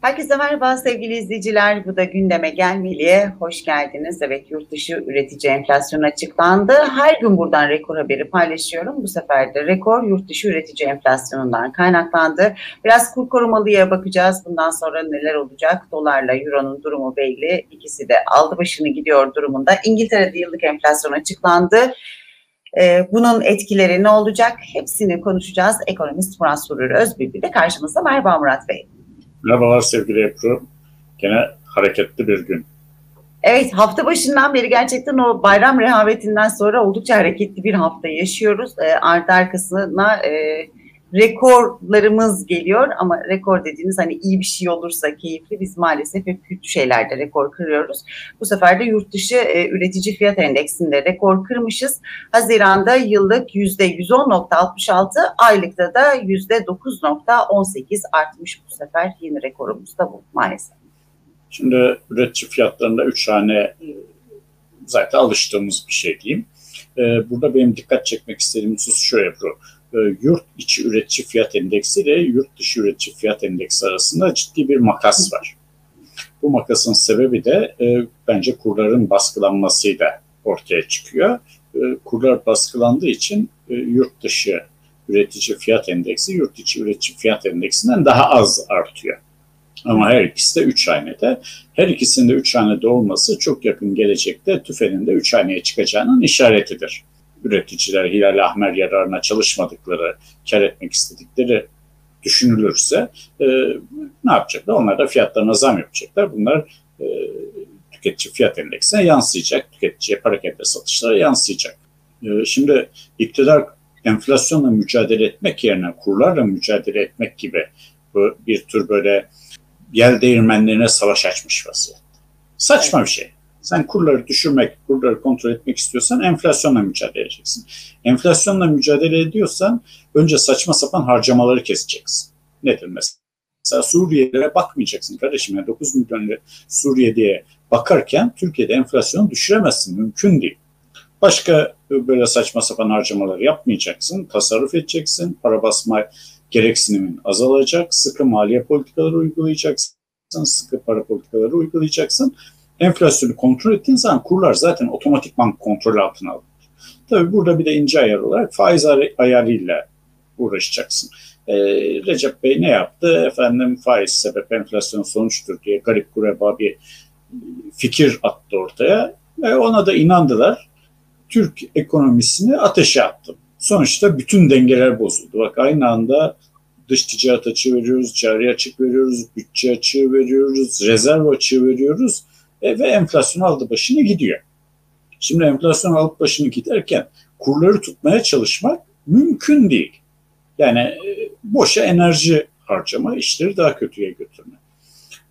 Herkese merhaba sevgili izleyiciler. Bu da gündeme gelmeliye hoş geldiniz. Evet yurt dışı üretici enflasyonu açıklandı. Her gün buradan rekor haberi paylaşıyorum. Bu sefer de rekor yurt dışı üretici enflasyonundan kaynaklandı. Biraz kur korumalıya bakacağız. Bundan sonra neler olacak? Dolarla euronun durumu belli. İkisi de aldı başını gidiyor durumunda. İngiltere'de yıllık enflasyon açıklandı. Ee, bunun etkileri ne olacak? Hepsini konuşacağız. Ekonomist Murat Surur Özbilgi de karşımızda. Merhaba Murat Bey. Merhabalar sevgili Ebru. Gene hareketli bir gün. Evet hafta başından beri gerçekten o bayram rehavetinden sonra oldukça hareketli bir hafta yaşıyoruz. E, ardı arkasına e, rekorlarımız geliyor ama rekor dediğiniz hani iyi bir şey olursa keyifli biz maalesef hep kötü şeylerde rekor kırıyoruz. Bu sefer de yurt dışı e, üretici fiyat endeksinde rekor kırmışız. Haziranda yıllık %110.66 aylıkta da %9.18 artmış bu sefer yeni rekorumuz da bu maalesef. Şimdi üretici fiyatlarında üç tane e, zaten alıştığımız bir şey diyeyim. E, burada benim dikkat çekmek istediğim husus şu Ebru yurt içi üretici fiyat endeksi ile yurt dışı üretici fiyat endeksi arasında ciddi bir makas var. Bu makasın sebebi de e, bence kurların baskılanmasıyla ortaya çıkıyor. E, kurlar baskılandığı için e, yurt dışı üretici fiyat endeksi yurt içi üretici fiyat endeksinden daha az artıyor. Ama her ikisi de 3 hanede. Her ikisinde 3 hanede olması çok yakın gelecekte tüfenin de 3 haneye çıkacağının işaretidir üreticiler Hilal Ahmer yararına çalışmadıkları, kar etmek istedikleri düşünülürse e, ne yapacaklar? Onlar da fiyatlarına zam yapacaklar. Bunlar e, tüketici fiyat endeksine yansıyacak. Tüketiciye parakende satışlara yansıyacak. E, şimdi iktidar enflasyonla mücadele etmek yerine kurlarla mücadele etmek gibi bu bir tür böyle yel değirmenlerine savaş açmış vaziyette. Saçma bir şey. Sen kurları düşürmek, kurları kontrol etmek istiyorsan enflasyonla mücadele edeceksin. Enflasyonla mücadele ediyorsan önce saçma sapan harcamaları keseceksin. Nedir mesela? Mesela Suriyelilere bakmayacaksın kardeşim. Yani 9 milyon Suriye diye bakarken Türkiye'de enflasyonu düşüremezsin. Mümkün değil. Başka böyle saçma sapan harcamaları yapmayacaksın. Tasarruf edeceksin. Para basma gereksinimin azalacak. Sıkı maliye politikaları uygulayacaksın. Sıkı para politikaları uygulayacaksın enflasyonu kontrol ettiğin zaman kurlar zaten otomatikman kontrol altına alınır. Tabii burada bir de ince ayar olarak faiz ayarıyla uğraşacaksın. Ee, Recep Bey ne yaptı? Efendim faiz sebep enflasyon sonuçtur diye garip kureba bir fikir attı ortaya. Ve ona da inandılar. Türk ekonomisini ateşe attı. Sonuçta bütün dengeler bozuldu. Bak aynı anda dış ticaret açığı veriyoruz, cari açık veriyoruz, bütçe açığı veriyoruz, rezerv açığı veriyoruz e, ve enflasyon aldı başını gidiyor. Şimdi enflasyon alıp başını giderken kurları tutmaya çalışmak mümkün değil. Yani e, boşa enerji harcama, işleri daha kötüye götürme.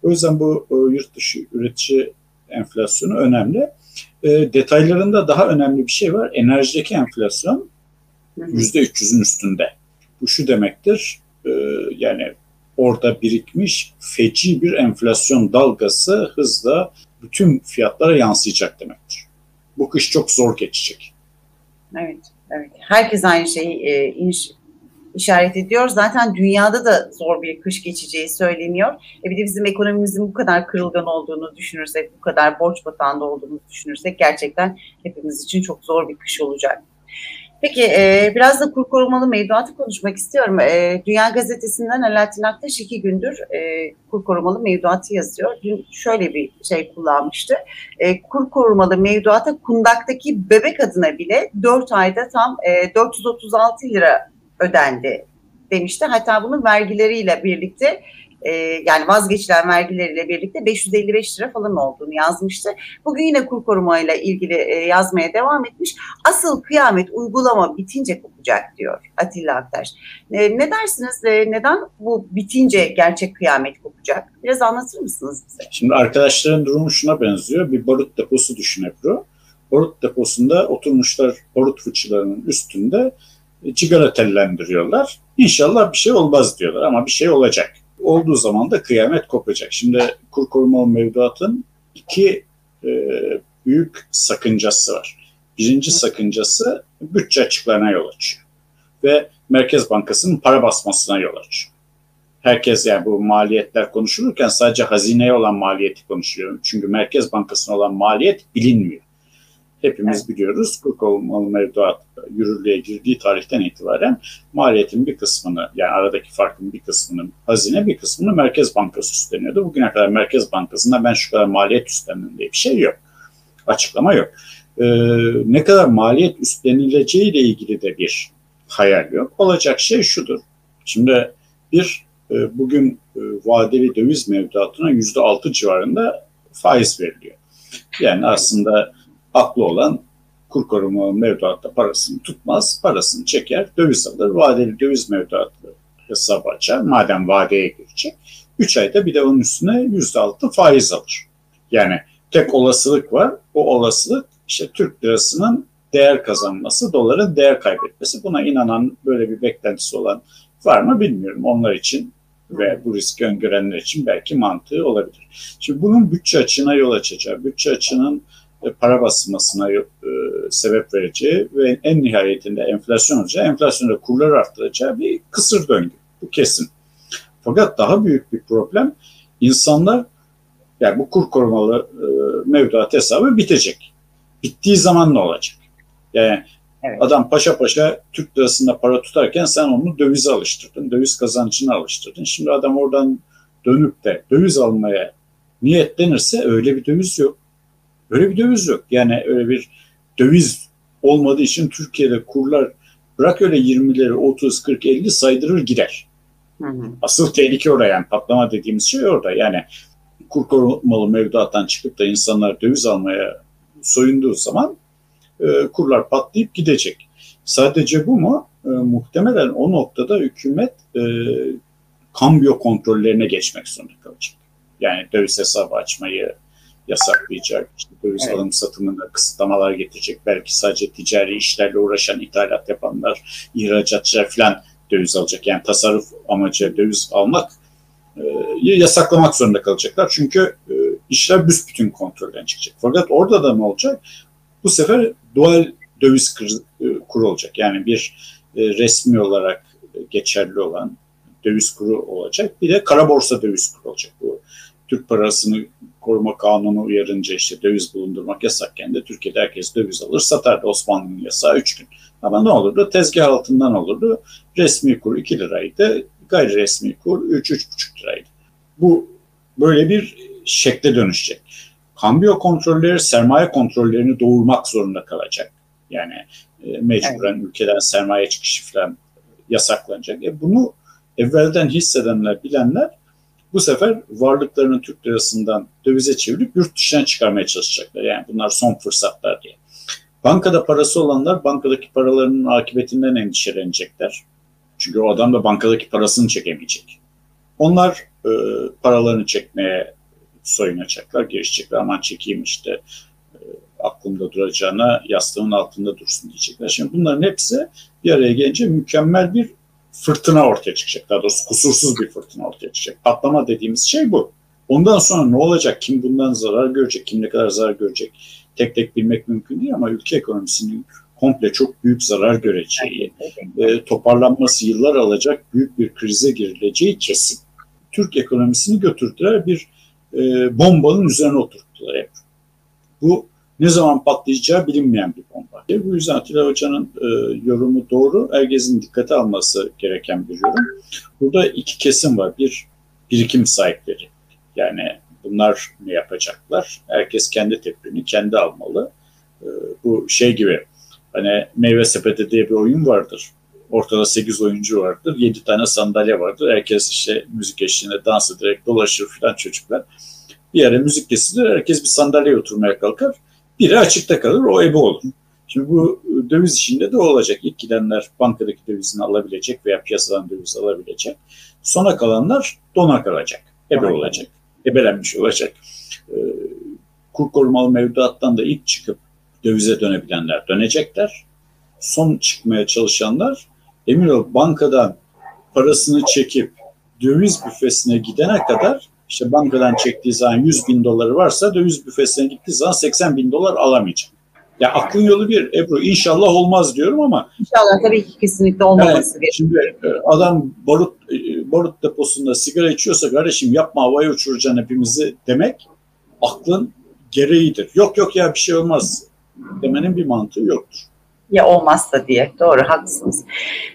O yüzden bu o, yurt dışı üretici enflasyonu önemli. E, detaylarında daha önemli bir şey var. Enerjideki enflasyon yüzde 300'ün üstünde. Bu şu demektir, e, yani orada birikmiş feci bir enflasyon dalgası hızla bütün fiyatlara yansıyacak demektir. Bu kış çok zor geçecek. Evet, evet. Herkes aynı şeyi e, inş, işaret ediyor. Zaten dünyada da zor bir kış geçeceği söyleniyor. E bir de bizim ekonomimizin bu kadar kırılgan olduğunu düşünürsek, bu kadar borç batağında olduğunu düşünürsek gerçekten hepimiz için çok zor bir kış olacak. Peki e, biraz da kur korumalı mevduatı konuşmak istiyorum. E, Dünya Gazetesi'nden Alaaddin Aktaş iki gündür e, kur korumalı mevduatı yazıyor. Dün şöyle bir şey kullanmıştı. E, kur korumalı mevduata kundaktaki bebek adına bile 4 ayda tam e, 436 lira ödendi demişti. Hatta bunun vergileriyle birlikte e, yani vazgeçilen vergileriyle birlikte 555 lira falan olduğunu yazmıştı. Bugün yine kur korumayla ilgili e, yazmaya devam etmiş. Asıl kıyamet uygulama bitince kopacak diyor Atilla Aktaş. E, ne dersiniz? E, neden bu bitince gerçek kıyamet kopacak? Biraz anlatır mısınız bize? Şimdi arkadaşların durumu şuna benziyor. Bir barut deposu düşün Ebru. Barut deposunda oturmuşlar barut fıçılarının üstünde cigara tellendiriyorlar. İnşallah bir şey olmaz diyorlar ama bir şey olacak olduğu zaman da kıyamet kopacak. Şimdi kur korumalı mevduatın iki e, büyük sakıncası var. Birinci sakıncası bütçe açıklarına yol açıyor. Ve Merkez Bankası'nın para basmasına yol açıyor. herkes yani bu maliyetler konuşulurken sadece hazineye olan maliyeti konuşuyor. Çünkü Merkez Bankası'na olan maliyet bilinmiyor. Hepimiz evet. biliyoruz kur korumalı mevduat yürürlüğe girdiği tarihten itibaren maliyetin bir kısmını yani aradaki farkın bir kısmını hazine bir kısmını Merkez Bankası üstleniyordu. Bugüne kadar Merkez Bankası'nda ben şu kadar maliyet üstlendim diye bir şey yok. Açıklama yok. Ee, ne kadar maliyet üstlenileceğiyle ilgili de bir hayal yok. Olacak şey şudur. Şimdi bir e, bugün e, vadeli döviz mevduatına yüzde altı civarında faiz veriliyor. Yani aslında aklı olan kur korumalı mevduatta parasını tutmaz, parasını çeker, döviz alır, vadeli döviz mevduatı hesabı açar. Madem vadeye girecek, 3 ayda bir de onun üstüne yüzde altı faiz alır. Yani tek olasılık var. O olasılık işte Türk lirasının değer kazanması, doların değer kaybetmesi. Buna inanan böyle bir beklentisi olan var mı bilmiyorum. Onlar için ve bu riski öngörenler için belki mantığı olabilir. Şimdi bunun bütçe açığına yol açacağı, bütçe açığının e, para basılmasına e, sebep vereceği ve en nihayetinde enflasyon olacağı, enflasyonda kurlar arttıracağı bir kısır döngü. Bu kesin. Fakat daha büyük bir problem insanlar yani bu kur korumalı e, mevduat hesabı bitecek. Bittiği zaman ne olacak? Yani evet. adam paşa paşa Türk lirasında para tutarken sen onu dövize alıştırdın. Döviz kazancını alıştırdın. Şimdi adam oradan dönüp de döviz almaya niyetlenirse öyle bir döviz yok. Öyle bir döviz yok. Yani öyle bir döviz olmadığı için Türkiye'de kurlar bırak öyle 20'leri 30, 40, 50 saydırır gider. Hı hı. Asıl tehlike orada yani patlama dediğimiz şey orada. Yani kur korumalı mevduattan çıkıp da insanlar döviz almaya soyunduğu zaman e, kurlar patlayıp gidecek. Sadece bu mu? E, muhtemelen o noktada hükümet e, kambiyo kontrollerine geçmek zorunda kalacak. Yani döviz hesabı açmayı yasaklayacak, işte döviz evet. alım satımında kısıtlamalar getirecek. Belki sadece ticari işlerle uğraşan ithalat yapanlar, ihracatçılar falan döviz alacak. Yani tasarruf amacı döviz almak e, yasaklamak zorunda kalacaklar. Çünkü e, işler büsbütün kontrolden çıkacak. Fakat orada da ne olacak? Bu sefer dual döviz e, kuru olacak. Yani bir e, resmi olarak geçerli olan döviz kuru olacak. Bir de kara borsa döviz kuru olacak. Bu Türk parasını koruma kanunu uyarınca işte döviz bulundurmak yasakken de Türkiye'de herkes döviz alır satardı Osmanlı'nın yasağı 3 gün. Ama ne olurdu? Tezgah altından olurdu. Resmi kur 2 liraydı. Gayri resmi kur 3-3,5 liraydı. Bu böyle bir şekle dönüşecek. Kambiyo kontrolleri sermaye kontrollerini doğurmak zorunda kalacak. Yani e, mecburen evet. ülkeden sermaye çıkışı falan yasaklanacak. E, bunu evvelden hissedenler, bilenler bu sefer varlıklarını Türk lirasından dövize çevirip yurt dışına çıkarmaya çalışacaklar. Yani bunlar son fırsatlar diye. Bankada parası olanlar bankadaki paralarının akıbetinden endişelenecekler. Çünkü o adam da bankadaki parasını çekemeyecek. Onlar e, paralarını çekmeye soyunacaklar, girişecekler. Aman çekeyim işte e, aklımda duracağına yastığın altında dursun diyecekler. Şimdi bunların hepsi bir araya gelince mükemmel bir fırtına ortaya çıkacak. Daha doğrusu kusursuz bir fırtına ortaya çıkacak. Patlama dediğimiz şey bu. Ondan sonra ne olacak? Kim bundan zarar görecek? Kim ne kadar zarar görecek? Tek tek bilmek mümkün değil ama ülke ekonomisinin komple çok büyük zarar göreceği, e, toparlanması yıllar alacak büyük bir krize girileceği kesin. Türk ekonomisini götürdüler bir e, bombanın üzerine oturttular hep. Bu ne zaman patlayacağı bilinmeyen bir bomba. E, bu yüzden Atilla Hoca'nın e, yorumu doğru. Herkesin dikkate alması gereken bir yorum. Burada iki kesim var. Bir, birikim sahipleri. Yani bunlar ne yapacaklar? Herkes kendi tedbirini kendi almalı. E, bu şey gibi hani meyve sepeti diye bir oyun vardır. Ortada 8 oyuncu vardır. 7 tane sandalye vardır. Herkes işte müzik eşliğinde dans ederek dolaşır filan çocuklar. Bir yere müzik kesilir. Herkes bir sandalyeye oturmaya kalkar. Biri açıkta kalır. O ebe olur. Şimdi bu döviz işinde de olacak. İlk gidenler bankadaki dövizini alabilecek veya piyasadan döviz alabilecek. Sona kalanlar dona kalacak. Ebe Aynen. olacak. Ebelenmiş olacak. Ee, kur korumalı mevduattan da ilk çıkıp dövize dönebilenler dönecekler. Son çıkmaya çalışanlar emin ol bankadan parasını çekip döviz büfesine gidene kadar işte bankadan çektiği zaman 100 bin doları varsa döviz büfesine gittiği zaman 80 bin dolar alamayacak. Ya aklın yolu bir Ebru. İnşallah olmaz diyorum ama İnşallah tabii ki kesinlikle olmaması Evet, şimdi e, adam barut e, barut deposunda sigara içiyorsa kardeşim yapma havaya uçuracaksın hepimizi demek aklın gereğidir. Yok yok ya bir şey olmaz demenin bir mantığı yoktur. Ya olmazsa diye. Doğru, haklısınız.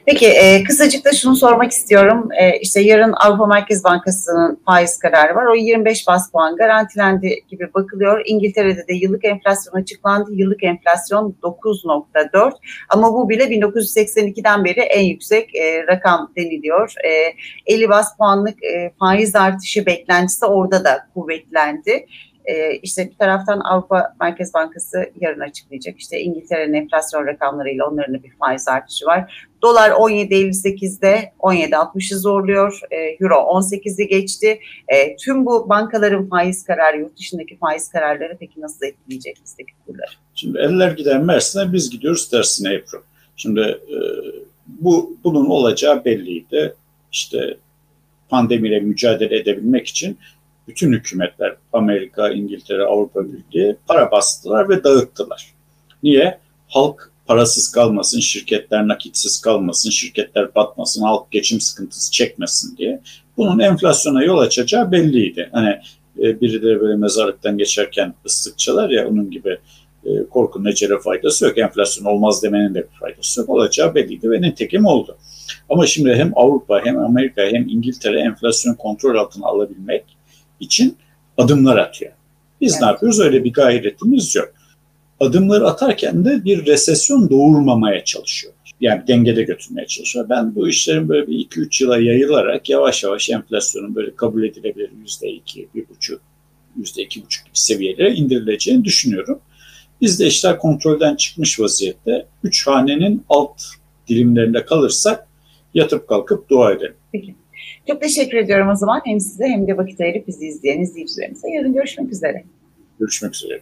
Peki e, kısacık da şunu sormak istiyorum. E, işte yarın Avrupa Merkez Bankası'nın faiz kararı var. O 25 bas puan garantilendi gibi bakılıyor. İngiltere'de de yıllık enflasyon açıklandı. Yıllık enflasyon 9.4 ama bu bile 1982'den beri en yüksek e, rakam deniliyor. E, 50 bas puanlık e, faiz artışı beklentisi orada da kuvvetlendi. Ee, işte bir taraftan Avrupa Merkez Bankası yarın açıklayacak. İşte İngiltere'nin enflasyon rakamlarıyla onların bir faiz artışı var. Dolar 17.58'de 17.60'ı zorluyor. Ee, Euro 18'i geçti. Ee, tüm bu bankaların faiz kararı, yurt dışındaki faiz kararları peki nasıl etkileyecek bizdeki kurları? Şimdi eller giden Mersin'e biz gidiyoruz tersine Ebru. Şimdi e, bu bunun olacağı belliydi. İşte pandemiyle mücadele edebilmek için bütün hükümetler Amerika, İngiltere, Avrupa Birliği para bastılar ve dağıttılar. Niye? Halk parasız kalmasın, şirketler nakitsiz kalmasın, şirketler batmasın, halk geçim sıkıntısı çekmesin diye. Bunun enflasyona yol açacağı belliydi. Hani e, biri de böyle mezarlıktan geçerken ıslıkçalar ya onun gibi e, korkunun ecele faydası yok. Enflasyon olmaz demenin de bir faydası yok. Olacağı belliydi ve nitekim oldu. Ama şimdi hem Avrupa hem Amerika hem İngiltere enflasyon kontrol altına alabilmek için adımlar atıyor. Biz Evet. ne yapıyoruz? Öyle bir gayretimiz yok. Adımları atarken de bir resesyon doğurmamaya çalışıyor. Yani dengede götürmeye çalışıyor. Ben bu işlerin böyle bir 2-3 yıla yayılarak yavaş yavaş enflasyonun böyle kabul edilebilir %2, 1,5, %2,5 gibi seviyelere indirileceğini düşünüyorum. Bizde işler kontrolden çıkmış vaziyette. Üç hanenin alt dilimlerinde kalırsak yatıp kalkıp dua edelim. Peki. Çok teşekkür ediyorum o zaman hem size hem de vakit ayırıp bizi izleyen izleyicilerimize. Yarın görüşmek üzere. Görüşmek üzere.